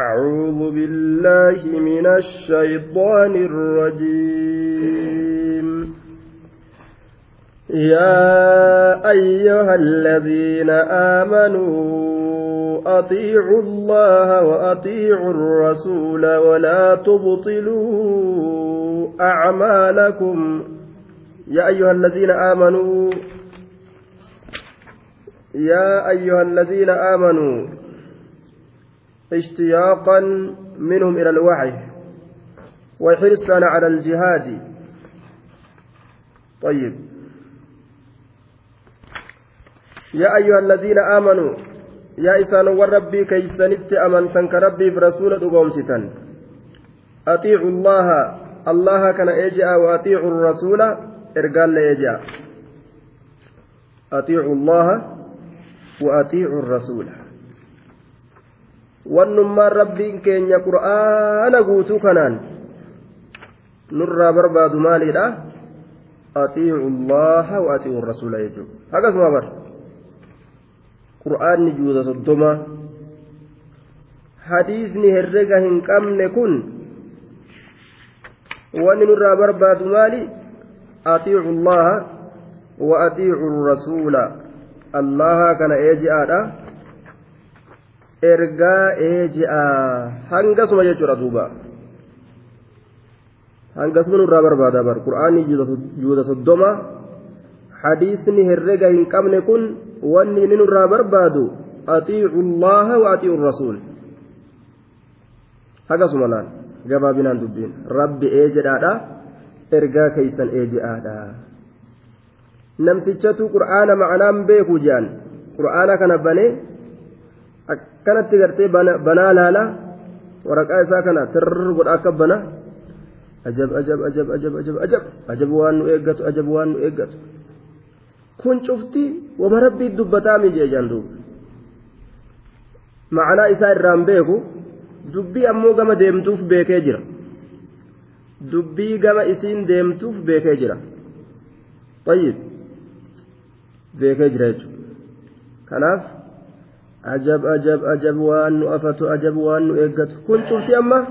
أعوذ بالله من الشيطان الرجيم. يا أيها الذين آمنوا أطيعوا الله وأطيعوا الرسول ولا تبطلوا أعمالكم. يا أيها الذين آمنوا يا أيها الذين آمنوا اشتياقا منهم إلى الوعي وحرصا على الجهاد. طيب. يا أيها الذين آمنوا يا إسان وربي كيسنت أمن سنك ربي برسول دقومستا أطيعوا الله الله كان إجاء وأطيعوا الرسول إرقال ليجاء أطيعوا الله وأطيعوا الرسول. Wannummaan rabbiin keenya qur'aana guutuu kanaan nurraa barbaadu maalidha atiicu allaha wa atiicu rasuula jechuudha akkasuma bar qur'aanni juuza soddoma hadiisni herrega hin qabne kun wanni nurraa barbaadu maali atiicu allaha wa atiicu rasuula allaha kana eeji'aadha ergaa eeji'a. Hangasuma jechuudha duuba. Hangasuma nurraa barbaada bar. Qur'aanni juuda soddoma hadiisni herrega hin qabne kun wanni inni nurraa barbaadu atiicu allaha wa atiicu rasuul. Hagasuma laal gabaabinaan dubbiin. Rabbi eejedhaadha ergaa keeysan eeji'aadha namtichatu qur'aana ma'anaan beeku jedhan qur'aana kana banee akkanatti gartee banaa laala waraqaa isaa kana tirr godha akka bana. Ajab ajab ajab ajab ajab ajab. Ajab waan nu eeggatu ajab waan nu eeggatu. Kun cufti wama rabbii dubbataa mijee jaan duuba. Macanaa isaa irraan beeku dubbii ammoo gama deemtuuf beekee jira. Dubbii gama isiin deemtuuf beekee jira. Tayyib. Beekee jira jechuudha. Kanaaf ajab ajab ajab waan nu afatu ajab waan nu eeggatu kun cufti amma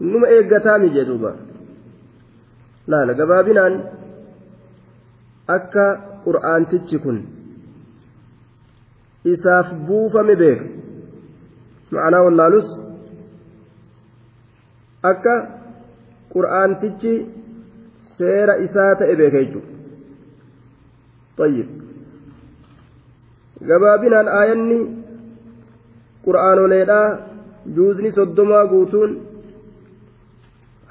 numa eeggataa mi jedhuuba laala gabaabinaan akka qur'aantichi kun isaaf buufame beeka ma'anaa wallaalus akka qur'aantichi seera isaa ta'e beeka jechuudha طيب gabaabinaan aayanni qur'aanoleedhaa juuzni soddomaa guutuun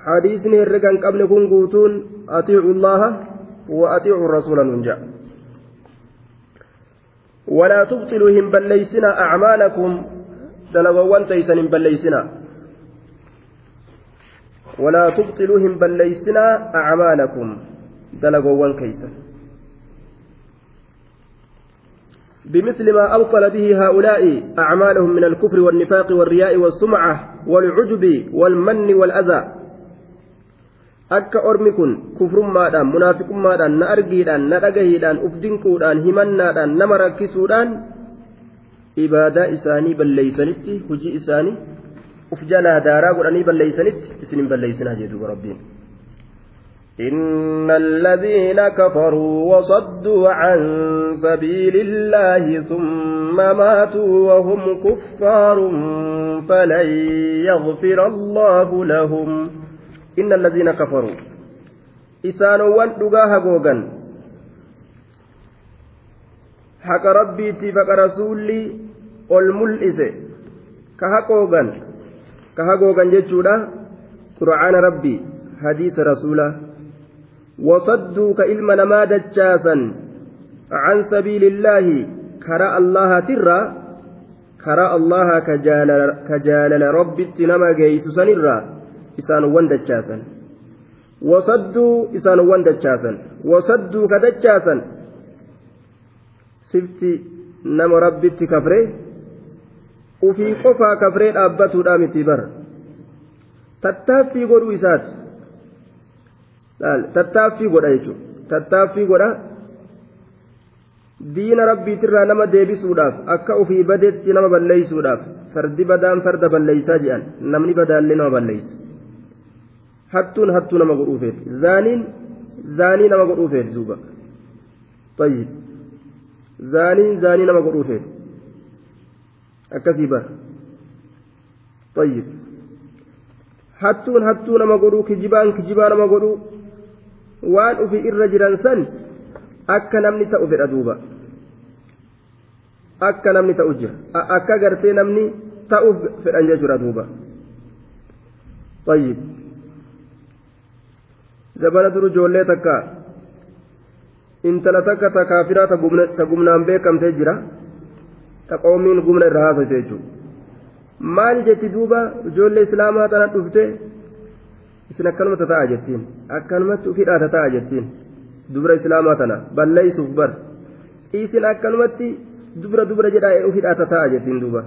hadiisni herrega hin qabne kun guutuun atiicu llaha wa atiicu rasuula nun jedha ولا تبطلوا هم بليسنا أعمالكم دلغوان تيسن هم بليسنا ولا تبطلوا هم بليسنا أعمالكم دلغوان كيسن بمثل ما أبطل به هؤلاء أعمالهم من الكفر والنفاق والرياء والسمعة والعجب والمن والأذى akka ormi kun kufrummaadhaan munaafiqummaadhaan na argiidhaan na dhagahiidhaan uf dinquudhaan himannaadhaan nama rakkisuudhaan ibaadaa isaanii balleeysanitti hujii isaanii uf jalaa daaraa godhanii balleeysanitti isin hin balleeysinaa jedhuuba rabbiin إن الذين كفروا وصدوا عن سبيل الله ثم ماتوا وهم كفار فلن يغفر الله لهم. إن الذين كفروا. إسانوان دقاها قوغا حق ربي تفق رسولي الملئس كهقوغا كهقوغا جتشودا قرآن ربي. حديث رسوله وصدوا كإلم نما دجاسا. عن سبيل الله كرى الله ترى كرى الله كجال, كجال رب نما جيس سنرى. إسان وان دجاسا. وصدوا إسان وان دجاسا. وصدوا كدجاسا. سفتي نما رب كفري وفي قفا كفري أبتوا دامتي بر. تتافي قدو إسات. tattaaffii godha jechuudha tattaaffii godha diina rabbiitirraa nama deebisuudhaaf akka ofii badeetti nama balleeysuudhaaf fardi badaan farda balleeysaa jedhan namni badaallee nama balleeysa hattuun hattuu nama godhuu feeti zaaniin zaanii nama godhuu feeti duuba طيب zaaniin zaanii nama godhuu feeti akkasii bara طيب hattuun hattuu nama godhuu kijibaan kijibaa nama godhuu Waan ufi irra jiran san akka namni ta'u fedha duuba akka namni ta'u jira akka gartee namni ta'uuf fedhan jechuudha duuba طيب zabana duru ijoollee takka intala takka ta kaafiraa ta gumnaan beekamtee jira ta qoomiin gumna irra haasofte jechuudha maal jetti duuba ijoollee islaamaa tana dhufte isin akkanumatti ta'a jettiin akkanumatti ufidhaata ta'a jettiin dubra islaamaa tana balleeysuuf bar isin akkanumatti dubra dubra jedhaa ufidhaata ta'a jettiin duuba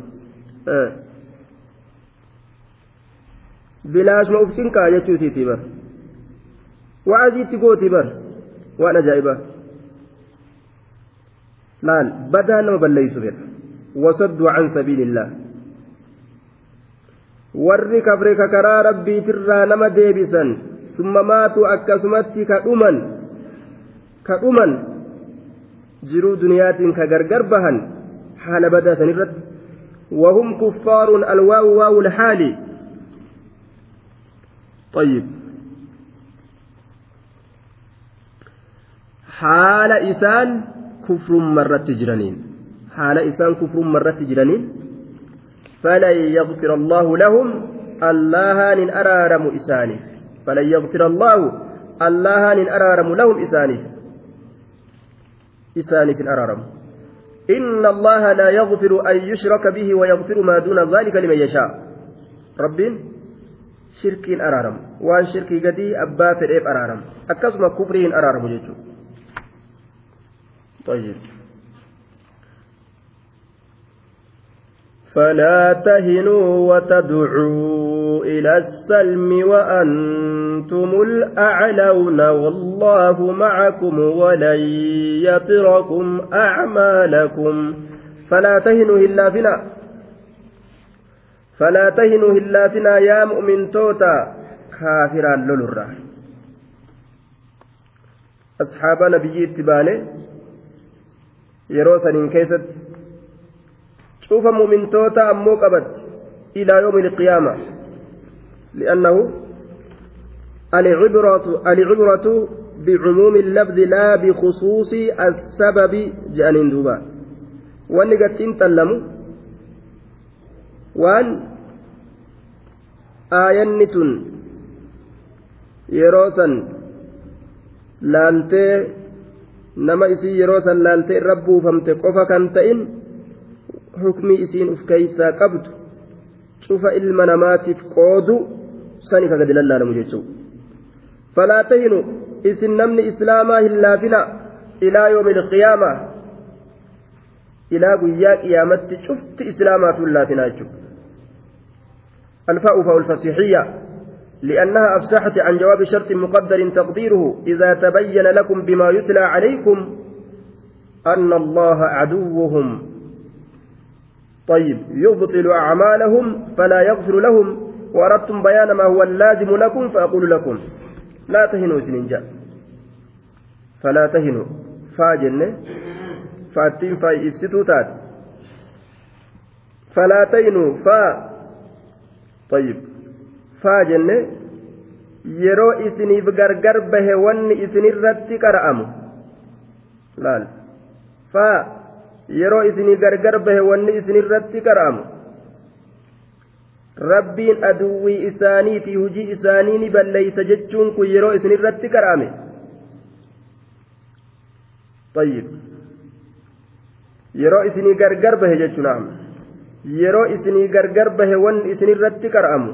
bilaashuma uf cinqaa jechuu isiitii bar wa'aziitti gootii bar waan ajaa'ibaa laal badaa nama balleeysu fedha wasadduu can sabiilillah warri kafre ka karaa rabbiitirraa nama deebisan summa maatuu akkasumatti ka dhuman ka dhuman jiruu duniyaatiin ka gargar bahan haala badaa san irratti وهم كفار الواو واو الحال طيب حال إسان كفر مرة جرانين حال إسان كفر مرة جرانين فلن يغفر الله لهم الله نن أرارم إسانه. فلن يغفر الله الله نن أرارم لهم إسانه. إسانه أرارم. إن الله لا يغفر أن يشرك به ويغفر ما دون ذلك لمن يشاء. رب شرك أرارم. وأن شرك قدي أبا فريب أرارم. أكسم كفرين أرارم جيتو. طيب. فلا تهنوا وتدعوا إلى السلم وأنتم الأعلون والله معكم ولن يطركم أعمالكم فلا تهنوا إلا فينا. فلا تهنوا إلا فينا يا مؤمن توتا كافرا لولرا أصحاب نبي اتبانه يروسن كيست شوف مؤمن توتا أمو قبت إلى يوم القيامة. لأنه العبرة العبرة بعموم اللفظ لا بخصوص السبب جانين دوبا. وأن قد تلموا وأن آينة يروسا لالتي nama isii yeroo san laaltee irra buufamte qofa kan ta'in keeysaa qabdu cufa ilma namaatiif qoodu sani ka gadi lallaalamu jechuudha falaa tahinu isin namni islaamaa hin laafina ilaa yoomi ilqiyaama ilaa guyyaa qiyaamatti cufti islaamaatu hin laafina jechuudha الفاء فاء الفصيحية لأنها أفسحت عن جواب شرط مقدر تقديره إذا تبين لكم بما يتلى عليكم أن الله عدوهم طيب يبطل أعمالهم فلا يغفر لهم. وأردتم بيان ما هو اللازم لكم فأقول لكم. لا تهنوا سننجا. فلا تهنوا. فاجن فاتين فاي تات. فلا تهنوا. فا. طيب. فاجن yeroo isiniif gargar bahe wanni isinirratti qara'amu laal faa yeroo isinii gargar bahe wanni isinirratti qara'amu rabbiin aduwwii isaaniitii hujii isaanii ni balleeysa jechuun kun yeroo isinirratti qara'ame طيب yeroo isinii gargar bahe jechuun yeroo isinii gargar bahe wanni isinirratti qara'amu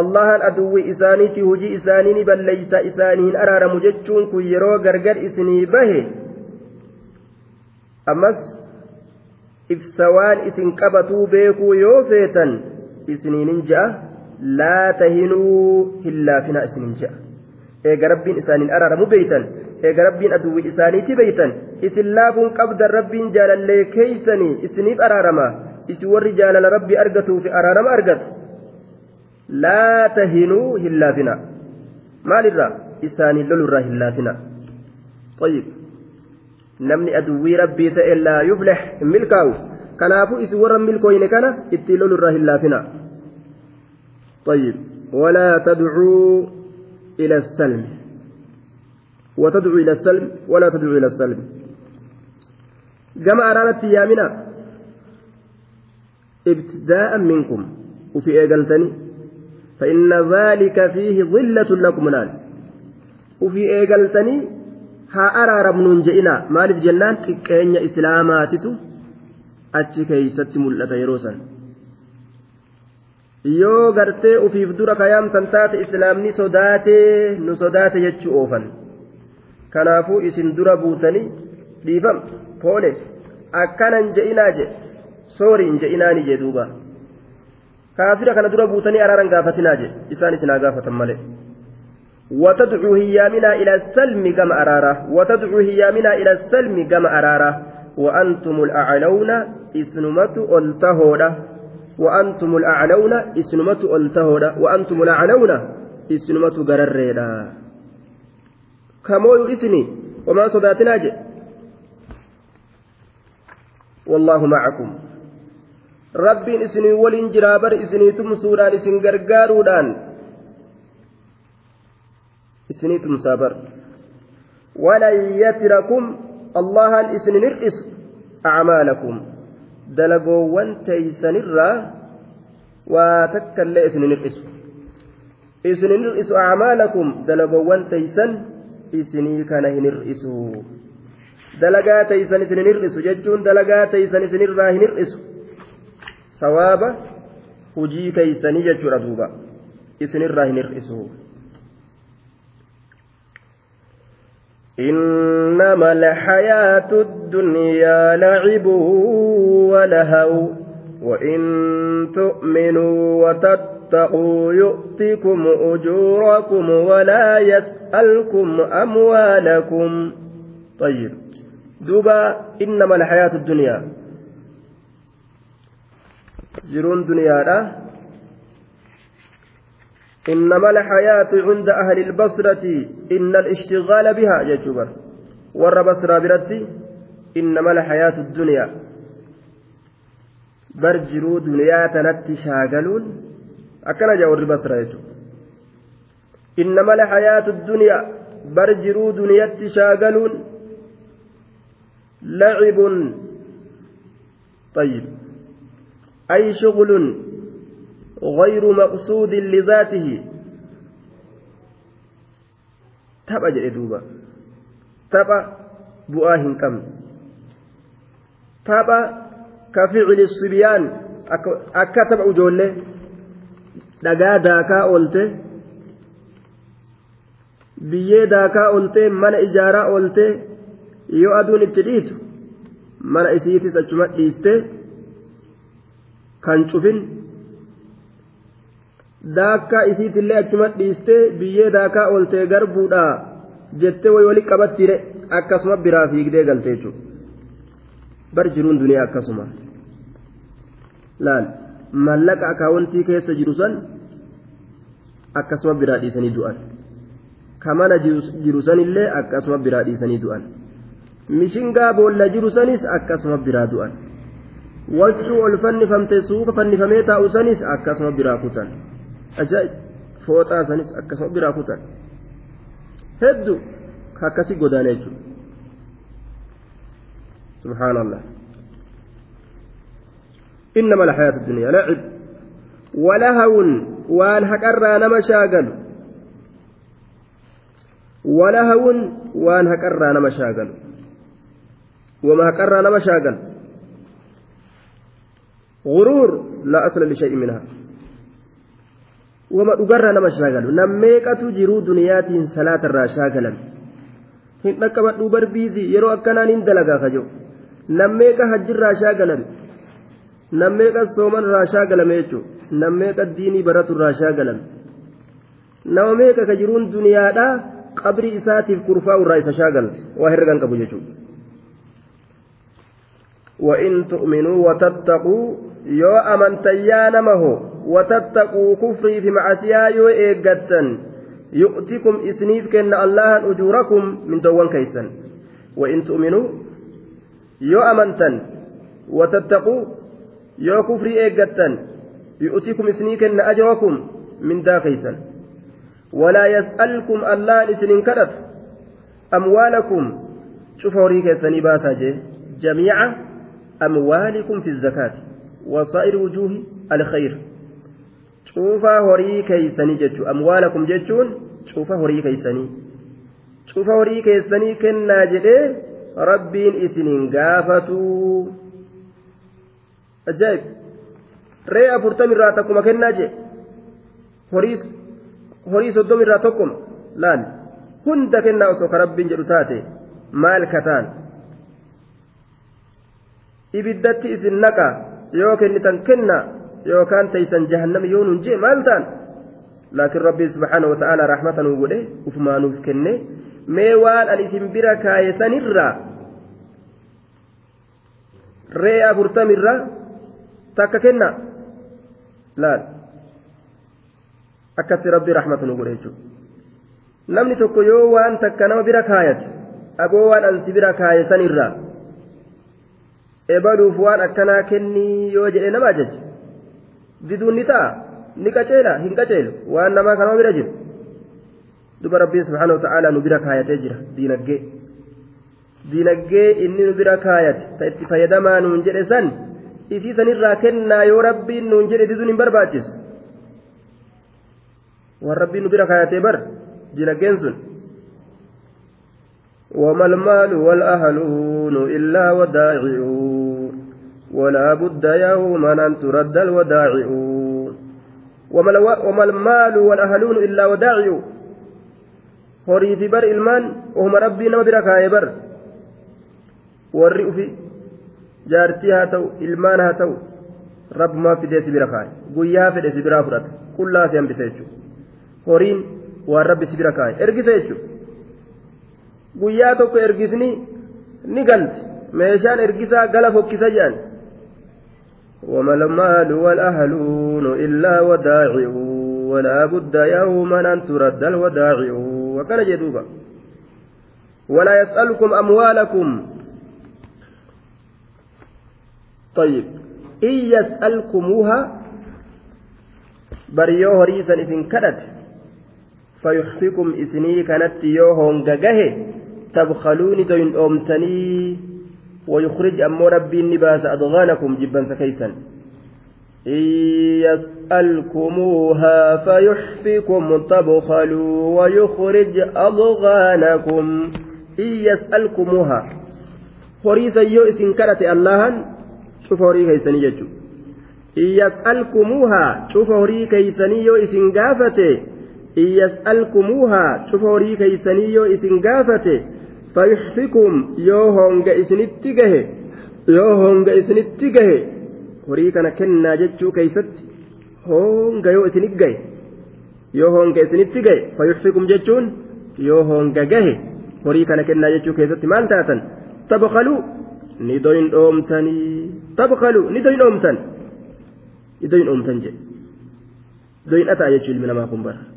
allahan aduwwii isaaniitii hujii isaanii ni balleeysa isaaniin araaramu jechuun kun yeroo gargar isinii bahe ammas ibsa waan isin qabatuu beekuu yoo feetan isiniinin ja'a laa tahinuu hin laafina isiniin ja'a eega rabbiin isaaniin araaramu beeytan eega rabbiin aduwwii isaaniiti beeytan isin laafuun qabdan rabbiin jaalallee keeysanii isiniif araarama isin warri jaalala rabbi argatuu fi araarama argatu laa tahinuu hin laafina maalirraa isaanii lolurraa hin laafina طيب namni aduwwii rabbii ta'e laa yuflix hin milkaa'u. Kanaafuu isin warra milkooyne kana itti lolurraa hin laafina. طيب ولا تدعوا إلى السلم وتدعو إلى السلم ولا تدعو إلى السلم كما أرادت يامنا ابتداء منكم وفي إيقلتني فإن ذلك فيه ظلة لكم نال وفي إيقلتني haa araaramnuun je'ina maaliif jennaan? Xiqqeenya islaamaatitu achi keeysatti mul'ata yeroo san. Yoo gartee ufiif dura kayaamtan taate islaamni sodaatee nu sodaate jechuu oofan. Kanaafuu isin dura buutanii dhiifam poole akkanan je'inaa je soori hin je'inaani je duuba. Kaafira kana dura buutanii araaran gaafatinaa je isaan isinaa gaafatan malee. وتدعو هيامنا إلى السلم كما أرارا وتدعو هيامنا إلى السلم كما أرارا وأنتم الأعلون إسنمت ألتهودا وأنتم الأعلون إسنمت ألتهودا وأنتم الأعلون إسنمت قرريدا كمو إسني وما صداتنا جي. والله معكم. rabbiin isinii waliin jiraa bar isinii tumsuudhaan isin bar walan yatirakum allahan isin hir'isu acmaalakum dalagoowwan teeysanirraa waa takkaillee isin hir'isu isin hir'isu acmaalakum dalagoowwan teeysan isinii kana hin hir'isu dalagaa teeysan isin hir'isu jechuun dalagaa teeysan isinirraa hin hir'isu sawaaba hujii keeysanii jechuudha duuba isinirraa hin hir'isu إنما الحياة الدنيا لعب ولهو وإن تؤمنوا وتتقوا يؤتكم أجوركم ولا يسألكم أموالكم. طيب دوبا إنما الحياة الدنيا. jiruun duniyaadha إنما الحياة عند أهل البصرة إن الاشتغال بها ججبر ور بصرة برتي إنما الحياة الدنيا. برجروا دنيا تنتي شاغلون. أكن جور بصرة إنما الحياة الدنيا برجروا دنيا تشاغلون. لعب. طيب. أي شغل غير مقصود لذاته تبا جئدوبا تبا بؤاه كم تبا كفعل الصبيان أكتب أجولة dhagaa daakaa oolte biyyee daakaa oolte mana ijaaraa oolte yoo aduun itti dhiitu mana isiitis achuma dhiiste kan cufin daakkaa isiitillee achuma dhiistee biyyee daakaa ooltee garbuudha jettee wayi wali qabattire akkasuma biraa fiigdee galte jechuudha. Bar jiruun duniyaa akkasuma. Laal mallaqa akaawuntii keessa jiru san akkasuma biraa dhiisanii du'an. Ka mana jiru sanillee akkasuma biraa dhiisanii du'an. Mishingaa boolla jiru sanis akkasuma biraa du'an. wachuu ol fannifamte suufa fannifamee taa'u sanis akkasuma biraa kutan ajaa'ib fooxaa sanis akkasuma biraa kutan. Hedduu akkasi godaana jechuudha. Subhaanallah. إنما الحياة الدنيا لعب ولهو وان هكرا نما شاغل ولهو وان هكرا نما شاغل وما هكرا نما شاغل غرور لا أصل لشيء منها وما أقرر نما شاغل نميكة جرو دنياتين صلاة الرا شاغلا hin dhaqqabadhu barbiizii yeroo akkanaan hin dalagaa kajo nammeeqa hajjirraa shaagalan nammeeqa sooman irraa shaagalame jechuudha nammeeqa diinii baratu irraa shaagalan nama meeqa ka jiruun duniyaadhaa qabrii isaatiif kurfaa'u irraa isa shaagala waa herregan qabu jechuudha وإن تؤمنوا وتتقوا يو أمنتن يا نمه وتتقوا كفري في معسيا يو يؤتكم إسنيف كن الله أجوركم من دوان كيسا وإن تؤمنوا يو أمنتن. وتتقوا يو كفري إيقتا يؤتكم إسنيف كن أجركم من دا كيسا ولا يسألكم الله إسنين كرت أموالكم. شوف هوريك يسني باسا جميع أموالكم في الزكاة. وصائر وجوه الخير. هوري كيسني جتشو أموالكم جتشون شوف هوري كيسني شوف هوري كيسني كنا جدي ربين إسنين قافتو أجايب رأي أفرتم الراتكم كنا جي هوريس horii soddom irraa tokkoma laal hunda kennaa osoo ka rabbiin jedhu taate maal kataan ibiddatti isin naqa yoo kennitan kenna yookaan taysan jahannami yoo nun jee maal ta'an laakiin rabbii subhaanahu wa ta'aalaa raaxmata nuu godhe ufumaanuuf kenne mee waan an isin bira kaayesanirraa ree afurtamirra takka kenna laal akkatti rabbi rahmatu nu godhe jechuudha namni tokko yoo waan takka nama bira kaayate agoo waan ansi bira kaaye sanirraa ebaluuf waan akkanaa kennii yoo jedhe nama ajaje diduun ni ta'a ni qaceela hin qaceelu waan namaa kanama bira jiru duba rabbiin subhaanahu ta'aalaa nu bira kaayatee jira diinaggee diinaggee inni nu bira kaayate ta itti fayyadamaa nuun jedhe san isii sanirraa kennaa yoo rabbiin nuun jedhe diduun hin barbaachisu waan rabbiin nu bira kaayatee bar dinaggeen sun وما المال والأهلون إلا ودائع ولا بد يوما أن ترد الودائع وما المال والأهلون إلا warri ufi jaartii haa ta'u ilmaan haa ta'u rabbumaa fidee si bira kaa'e guyyaa fedhe si biraa fudhata qullaa si hambise jechuudha horiin waan rabbi si bira kaa'e ergise jechuudha guyyaa tokko ergisni ni galti meeshaan ergisaa gala fokkisa jedhan وما المال والأهلون إلا وداعي ولا بد يوما أن ترد الوداعي. وكان جدوبا. ولا يسألكم أموالكم. طيب. إن يسألكموها بريو هريسا إذن كدت. فيحفكم إسني كانت يوهون ججه تبخلون دوين أمتني. ويخرج أمو ربي النباس أضغانكم جبا سكيسا إن يسألكموها فيحفكم تبخلوا ويخرج أضغانكم إن يسألكموها horiisa yoo isin kadhate allahan cufa horii keeysanii jechu in yas'alkumuuhaa cufa horii keeysanii yoo isin gaafate in yas'alkumuuhaa cufa horii keeysanii kennaa jechuu keeysatti honga yoo isinit gahe yoo honga isinitti gahe fayuxfikum jechuun yoo honga gahe horii kana kennaa jechuu keessatti maal taatan tabkaluu ni doyin dhoomtanii tabkaluu ni doyin dhoomtan ni doyin dhoomtan jedhe doyin dhataa jechuu ilmi namaa kun bara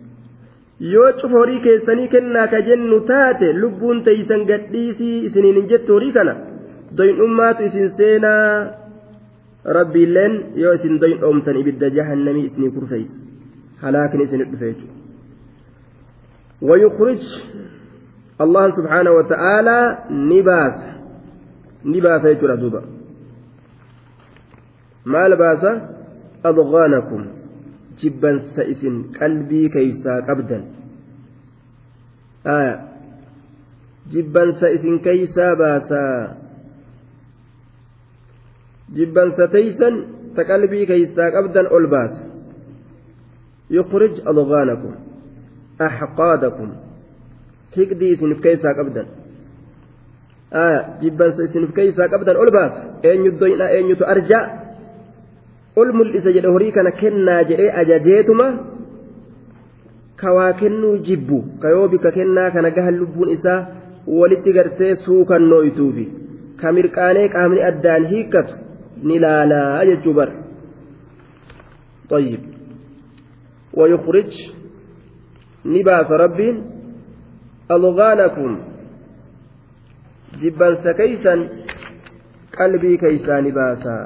yoo cufa horii keessanii kennaa ka jennu taate lubbuun teeysan gadhiisii isiniin hin jettu horii kana doyin dhummaatu isin seenaa rabbiilleen yoo isin doyin dhoomtan ibidda jahannamii isinii kurfeeysa halaakin isinit dhufe jechuudha ويخرج الله سبحانه وتعالى نباس نباس يجرى دوبا ما لباس أضغانكم جبا سئس قلبي كيسا قبدا آية جبا سئس كيسا باسا جبا ستيسا تقلبي كيسا قبدا ألباس يخرج أضغانكم أحقادكم higdii isinif keessaa qabdan jibbansa isinif keessaa qabdan ol baasa eenyu doyna eenyutu arjaa ol mul'isa jedhe horii kana kennaa jedhee ajajeetuma kawaa kennuu jibbu ka yoo bika kennaa kana gahan lubbuun isaa walitti gartee suukannooytuufi ka mirqaanee qaamni addaan hiikkatu ni laalaa jechuu bar طيب ويخرج نباس رب أضغانكم جبا سكيسا قلبي كيسا نباسا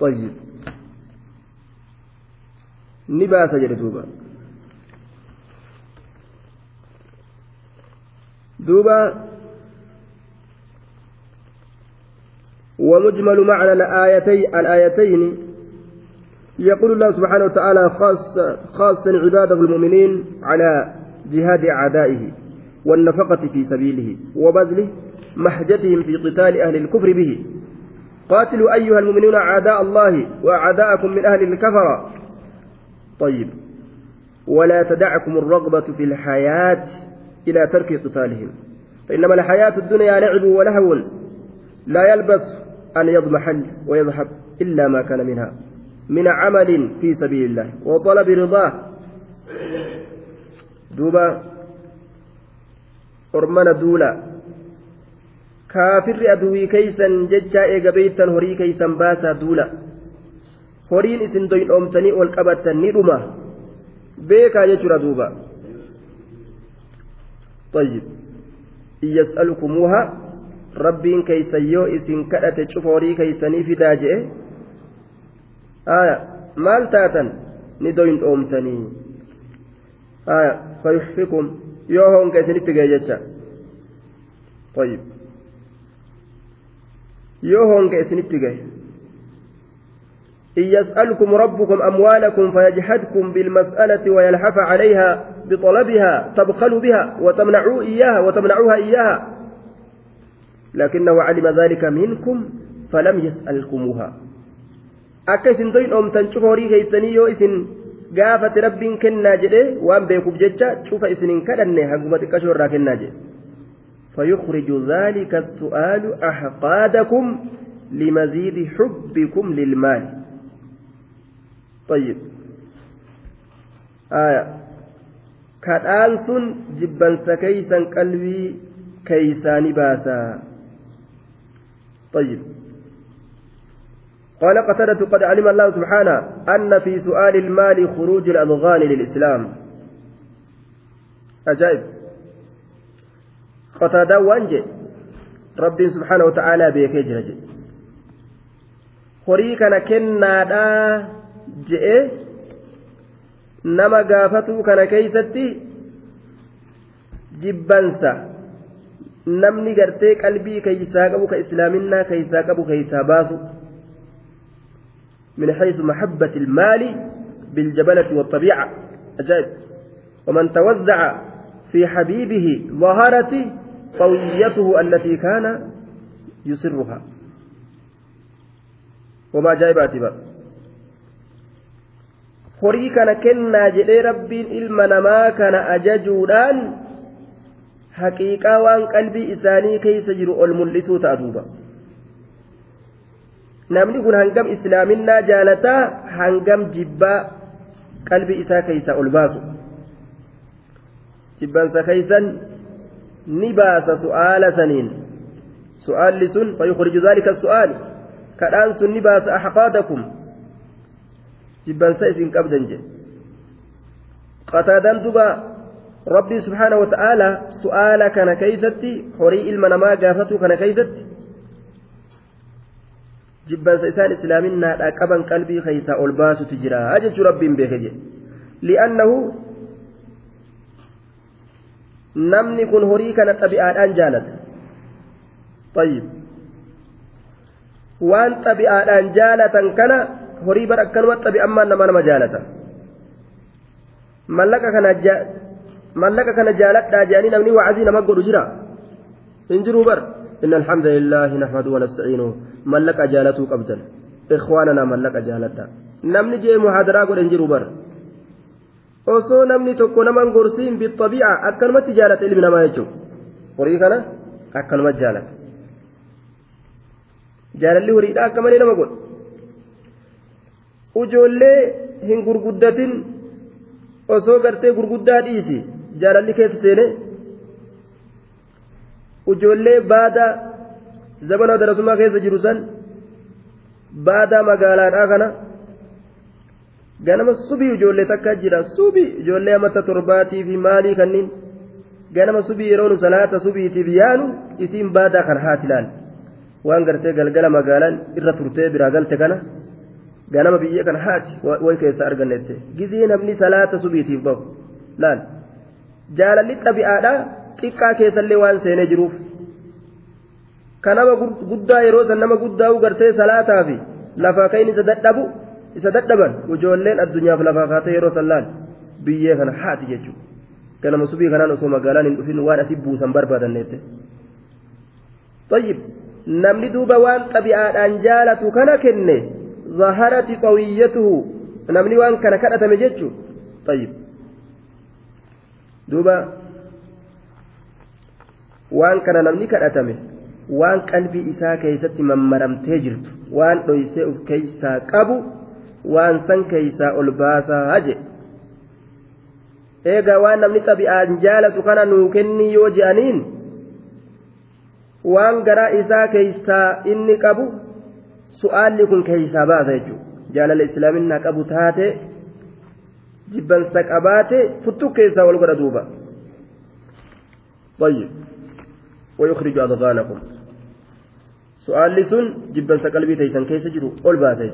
طيب. نباسا جلدوبا دوبا. ومجمل معنى الآيتين الآيتين. يقول الله سبحانه وتعالى خاص خاصا عباده المؤمنين على جهاد أعدائه والنفقة في سبيله وبذل محجتهم في قتال أهل الكفر به. قاتلوا أيها المؤمنون أعداء الله وأعداءكم من أهل الكفر طيب. ولا تدعكم الرغبة في الحياة إلى ترك قتالهم فإنما الحياة الدنيا لعب ولهو. لا يلبس أن يضمحل ويذهب إلا ما كان منها. من عمل في سبيل الله. وطلب رضاه. دوبا. أرمنا دولا. كافر أدوي كيسا ججا إيغا بيتا هري كيسا باسا دولا horiin isin doynoomtanii ol qabattan ni dhuma. Beekaa jechuudha duuba. طيب يسألكموها ربين كيسا يو إسن كأت شفوري كيسني في داجئ آية مال تاتا ندوين أومتني آية فيحفكم يوهون كيسني تجيجتا طيب يوهون كيسني تجيجتا إن يسألكم ربكم أموالكم فيجحدكم بالمسألة ويلحف عليها بطلبها تبخلوا بها وتمنعوا إياها وتمنعوها إياها لكنه علم ذلك منكم فلم يسألكموها akka isin toyin oomtan cufa horii keeysanii yoo isin gaafate rabbiin kennaa jedhe waan beekuuf jecha cufa isinin kadhanne hanguma xiqqashoo irraa kennaa jedhe فيخرج ذلك السؤال أحقادكم لمزيد حبكم للمال. طيب. آية. sun jibbansa keeysan qalbii keeysaani baasa طيب. قال قتادة قد علم الله سبحانه أن في سؤال المال خروج الأضغان للإسلام. أجائب. قتادة وانجي ربي سبحانه وتعالى بيكي horii kana kennaadhaa je'e nama gaafatuu kana keeysatti jibbansa namni gartee qalbii keeysaa qabu ka islaaminaa keeysaa qabu keeysaa baasu من حيث محبة المال بالجبلة والطبيعة أجائب ومن توزع في حبيبه ظهرت طويته التي كان يسرها وما جايبات بقى horii kana kennaa jedhee rabbiin ilma namaa kana ajajuudhaan haqiiqaa waan qalbii isaanii keeysa jiru ol mul'isuu ta'a duuba namni kun hangam islaaminaa jaalataa hangam jibbaa qalbii isaa keeysa ol baasu jibbansa keeysan fayukhriju dhalika su'aal kadhaan sun ni baasa axqaadakum jibbansa isin qabdan jedhe qataadaan duba rabbii subhaanahu wa ta'aalaa su'aala kana keeysatti horii ilma namaa gaafatu kana keeysatti jibbansa isaan islaaminaadhaa qaban qalbii keeysaa ol baasutu jira jechuu rabbiin beeke jedhe li'annahu namni kun horii kana xabi'aadhaan jaalata طيب waan xabi'aadhaan jaalatan kana horii bar akkanuma xabi'ammaan nama nama jaalata mallaqa kana mallaqa kana jaaladhaa jedhanii namni wacazii nama godhu jira hin jiruu bar إن الحمد لله نحمده ونستعينه ملك جالته قبدا إخواننا ملك جالتا نمني جي محاضرة قد انجروا osoo namni tokko naman gorsiin bixabiica akkanumatti jaalata ilmi namaa jechuun horii kana akkanumatti jaalata jaalalli horiidha akka malee nama godha ujoollee hin gurguddatin osoo gartee gurguddaa dhiisi jaalalli keessa seene ujoollee baada zabana darasummaa keessa jiru san baadaa magaalaadhaa kana ganama subii ijoollee takka jira subii ijoollee amata torbaatii fi maalii kanniin ganama subii yeroo nu salaata subiitiif yaanu isiin baadaa kan haati laal waan gartee galgala magaalaan irra turtee biraa galte kana ganama biyyee kan haati way keessa argannette gizii namni salaata subiitiif bahu laal jaalalli xabi'aadha xiqqaa keessallee waan seenee jiruuf kanama guddaa yeroo san nama guddaa gartee salaataa fi lafaa ka'iin isa dadhabu isa dadhaban ijoolleen addunyaaf lafaa kaatee yeroo san laal biyyee kana haati jechuudha ganama subii kanaan osoo magaalaan hin dhufin waan asii buusan barbaadanneette. طيب namni duuba waan xabi'aadhaan jaalatu kana kenne zaharati qawiyyatuhu namni waan kana kadhatame jechu طيب duuba waan kana namni kadhatame waan qalbii isaa keessatti mammaramtee jirtu waan dhoysee uf keeysaa qabu waan san keeysaa ol baasaa haje eegaa waan namni xabi'aan jaalatu kana nuu kenni yoo je'aniin waan garaa isaa keeysaa inni qabu su'aalli kun keeysaa baasa jechuudha jaalala islaaminaa qabu taate jibbansa qabaate futtu keessaa wal godha duuba طيب ويخرج أضغانكم سؤال لسن جبا سقلبي تيسن كيس جرو قل باسج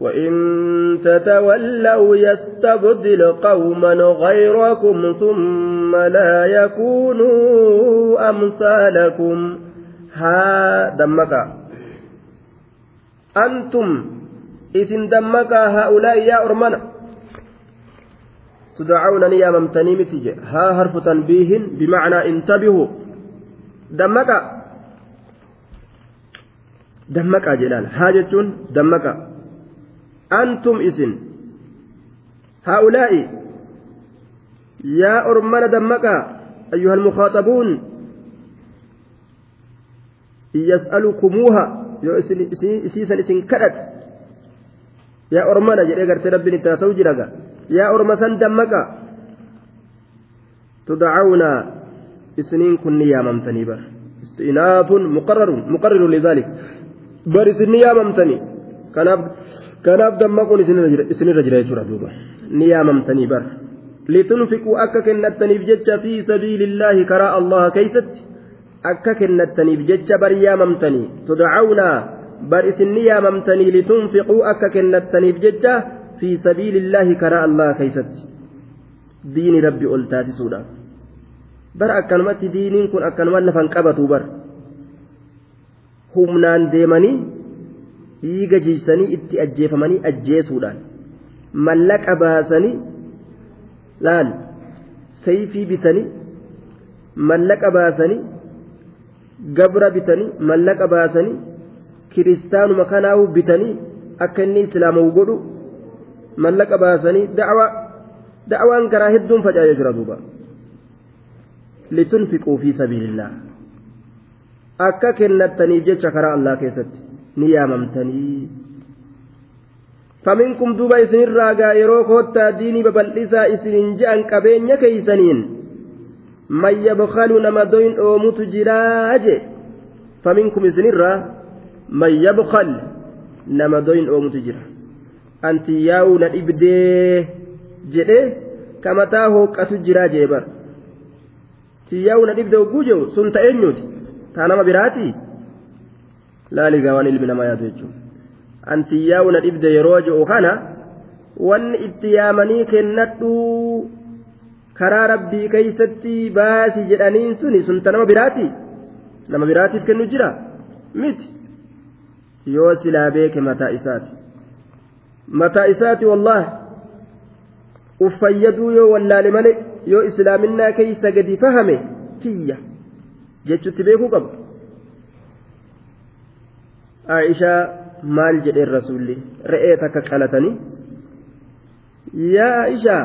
وإن تتولوا يستبدل قوما غيركم ثم لا يكونوا أمثالكم. ها دمك. أنتم إذن دمك هؤلاء يا أرمنا. تدعون يا ممتني متج ها حرف تنبيه بمعنى انتبهوا. دمك. دمك جلال. حاجة دمك. أنتم إسن. هؤلاء يا أرمان دمك أيها المخاطبون يسألكموها. يسيسن إسن كدت. يا أرمان جري قرت ربي نتاسو جرقا يا أرمسان دمك تدعون إسنين كن يا ممتني بر. استئناف مقرر مقرر لذلك. ممتني كناب kanaaf dammaquun isinirra jira jechuudha duuba ni yaamamtanii bar litunfiquu akka kennattaniif jecha fi sabiilillaahi karaa allaha keeysatti akka kennattaniif jecha bar yaamamtanii tudcawnaa bar isin ni yaamamtanii litunfiquu akka kennattaniif jecha fi sabiilillaahi karaa allaha keeysatti diini rabbi ol taasisuudhaaf bar akkanumatti diiniin kun akkanuma lafan qabatu bar humnaan deemanii dhiiga jiisanii itti ajjeefamanii ajjeesuudhaan mallaqa baasanii laal sayfii bitanii mallaqa baasanii gabra bitanii mallaqa baasanii kiristaanuma kanaahu bitanii akka inni islaamawu godhu mallaqa baasanii da'awaa da'awaan garaa hedduun faca'ee jira duuba. Litunfiquu fi sabiilillah akka kennattaniif jecha karaa allah keessatti ni faminkum duuba isinirraa gaa yeroo koottaa diinii babal'isaa isinin je'an qabeenya keeysaniin man yabkalu nama doyin dhoomutu jiraa faminkum isinirraa man yabkal nama doyin dhoomutu jira anti yaa'u na dhibdee jedhe kamataa hooqqatu jiraa jee bar tiyyaa'u na dhibde hogguu jehu sun ta'eenyuti taa nama biraatii laaligaa waan ilmi namaa yaadu jechuudha anti yaa'u na dhibde yeroo ji'u kana wanni itti yaamanii kennadhuu karaa rabbii keeysatti baasi jedhaniin suni sunta nama biraati nama biraatiif kennu jira miti yoo silaa beeke mataa isaati mataa isaati wallahi uf fayyaduu yoo wallaale malee yoo islaaminaa keeysa gadi fahame kiyya jechutti beekuu qaba aishaa maal jedheen rasuulli? Re'ee takka qalatanii? Yaa ishaa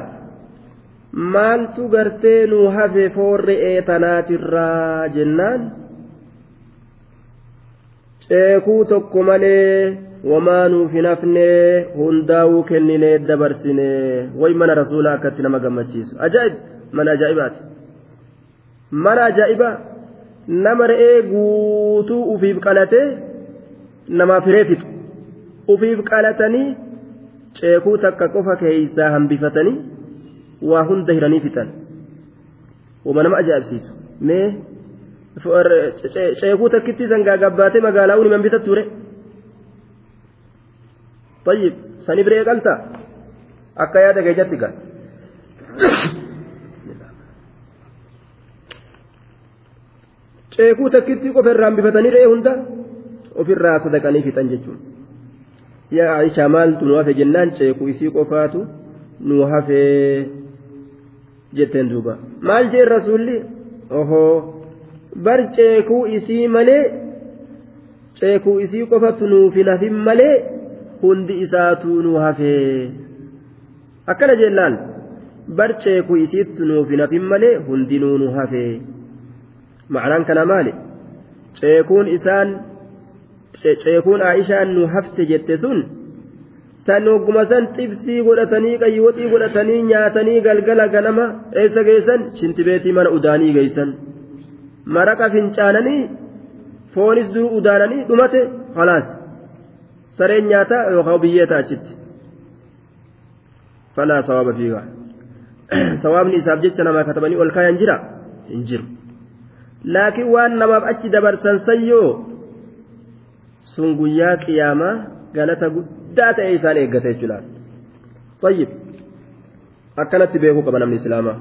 maaltu gartee nu hafe foorre'ee tanaatirraa jennaan? Ceekuu tokko malee wamaa nuuf hin hafne hundaa'uu kenninee dabarsine way mana rasuulaa akkatti nama gammachiisu. Ajaa'ib mana ajaa'ibaati. Mana ajaa'ibaa nama re'ee guutuu ufiif qalatee namaaf hiree fixu ufiif qalatanii ceekuu takka qofa keeysaa hambifatanii waa hunda hiranii fixan wama nama ajaa'ibsiisu mee ceekuu takkitti sangaa gabbaatee magaalaa uniman bitatture طيب سني بريق أنت أكا يا دقي جتك ceekuu takkitti ofirraa hambifatanii re'ee hunda ofirraa sadaqanii fixan jechuun yaa Aisha maaltu nu hafe jennaan ceekuu isii qofaatu nu hafee jetteen duuba maal jeen rasuulli ohoo bar ceekuu isii malee ceekuu isii qofatu nuuf hin hafin malee hundi isaatu nu hafee akkana jennaan bar ceekuu isiitti nuuf hin hafin malee hundinuu nu hafee ma'anaan kana maali ceekuun isaan ceekuun aishaan nu hafte jette sun san hogguma san xibsii godhatanii qayyiwoxii godhatanii nyaatanii galgala ganama eessa geessan shintibeetii mana udaanii geessan maraqa fincaananii foonis dur udaananii dhumate halaas sareen nyaataa yookaan biyyeeta achitti falaa sawaaba fiigaa sawaabni isaaf jecha namaa katabanii ol kaayan jira hin jiru laakiin waan namaaf achi dabarsan sayyoo sun guyyaa qiyaamaa galata guddaa ta'e isaan eeggate jechuudha tayyib akkanatti beekuu qaba namni islaamaa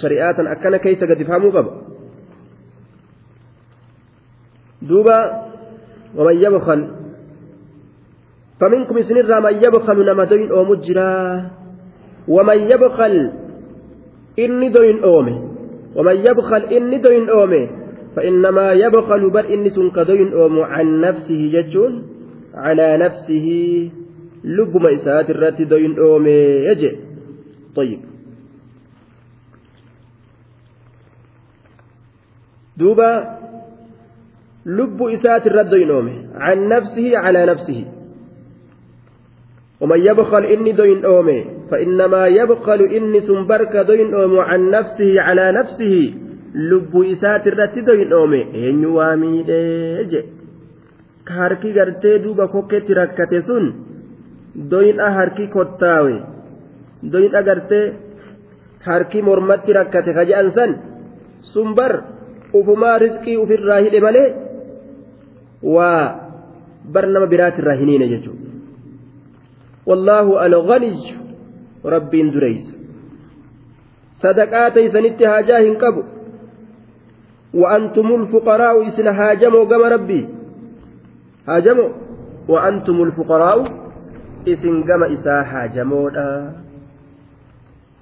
shari'aatan akkana keessa gadi fahamuu qaba duuba waman yabkal فمنكم سنرى من يبخل نما دوين أو مجرا ومن يبخل إني دوين أومي ومن يبخل إني دوين أومي فإنما يبخل بل إني سنكدوين أوم عن نفسه ججون على نفسه لب مئسات الرات دوين أومي يجي. طيب. دوبا لب إسات الرات دوين أومي عن نفسه على نفسه. ومن يبخل إني دوين أومي فإنما يبخل إني سنبرك دوين أوم عن نفسه على نفسه. Lubbuu isaati irratti doyin oome eenyu waa miidhee? je. Ka harki gartee duuba kokkeetti rakkate sun doyin'a harki kottaawe. Doyin'a gartee harki mormatti rakkate. Ka je'an san sun bar ufumaa rizqii ufirraa hidhe malee waa bar nama biraatirraa hiniine jechuudha wallaahu alganiyyu rabbiin dureysa sadaqaa teeysanitti haajaa hin qabu وأنتم الفقراء إسن هاجموا قم ربي هاجموا وأنتم الفقراء إسن قم إسا هاجموا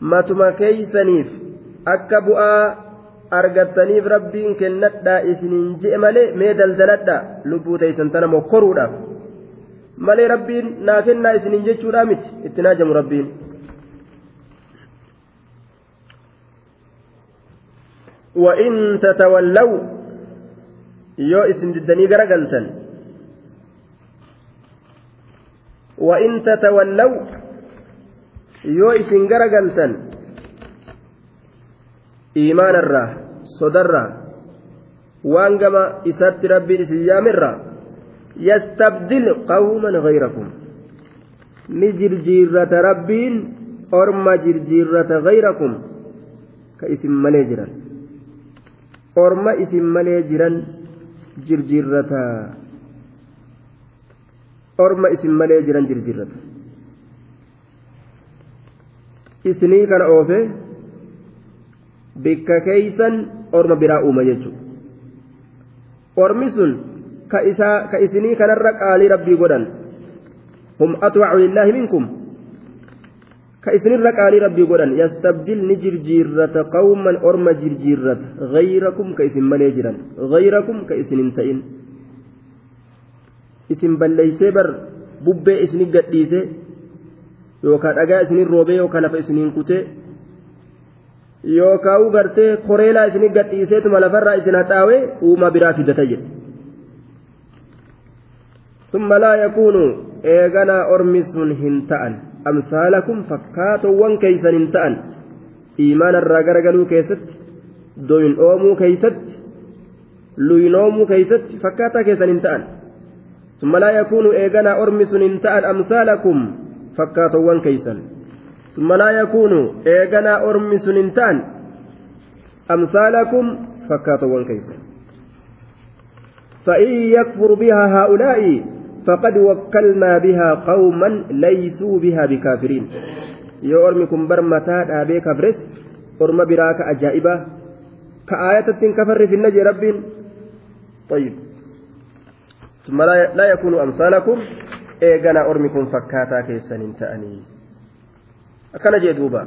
ما تما كيسنيف kennadhaa isiniin je'e malee mee daldaladhaa lubbuu teeysan tana mokkoruudhaaf malee rabbiin naa kennaa isiniin jechuudhaa miti itti naajamu rabbiin وإن تتولوا يو إسم ددني غرقلتا وإن تتولوا يو إسم غرقلتا إيمان الراه صدر وانقما إسات ربي الإسلام الراه يستبدل قوما غيركم. نجرجيرة ربين أرمى جرجيرة غيركم. كإسم مليجرا orma isin malee jiran jirjirrata orma isin malee jiran jirjirrata isinii kana oofe bikka keeysan orma biraa uuma jechuudha ormi sun ka isinii kanarra qaalii rabbii godhan hum atwacu lillaahi minkum ka isinirra qaalii rabbii godhan yastabdil ni jirjiirrata qawman orma jirjiirrata gayrakum ka isin malee jiran gayrakum ka isin hin ta'in isin balleeysee bar bubbee isini gadhiise yookaan dhagaa isinin roobee yookaan lafa isiniin kutee yookaan gartee koreelaa isinii gadhiiseetuma lafarraa isin haxaawee uumaa biraa fidata jedhe. ثم لا يكون إيغانا أرمس هنتأن أمثالكم فكاتوا كيسا هنتأن إيمان الراجر قالوا كيست دوين أومو كيست لوين أومو كيست فكاتا كيسا هنتأن ثم لا يكون إيغانا أرمس هنتأن أمثالكم فكاتوا كيسا ثم لا يكون إيغانا أرمس هنتأن أمثالكم فكاتوا كيسا فإن يكفر بها هؤلاء فقد وكلنا بها قوما ليسوا بها بكافرين mataa dhaabee kabres orma biraa ka ajaa'iba ka aayatattiin kafarri finna jee rabbiin طيب ثم لا يكون أمثالكم إيغانا أرمكم فكاتا كيسن تأني أكن جي دوبا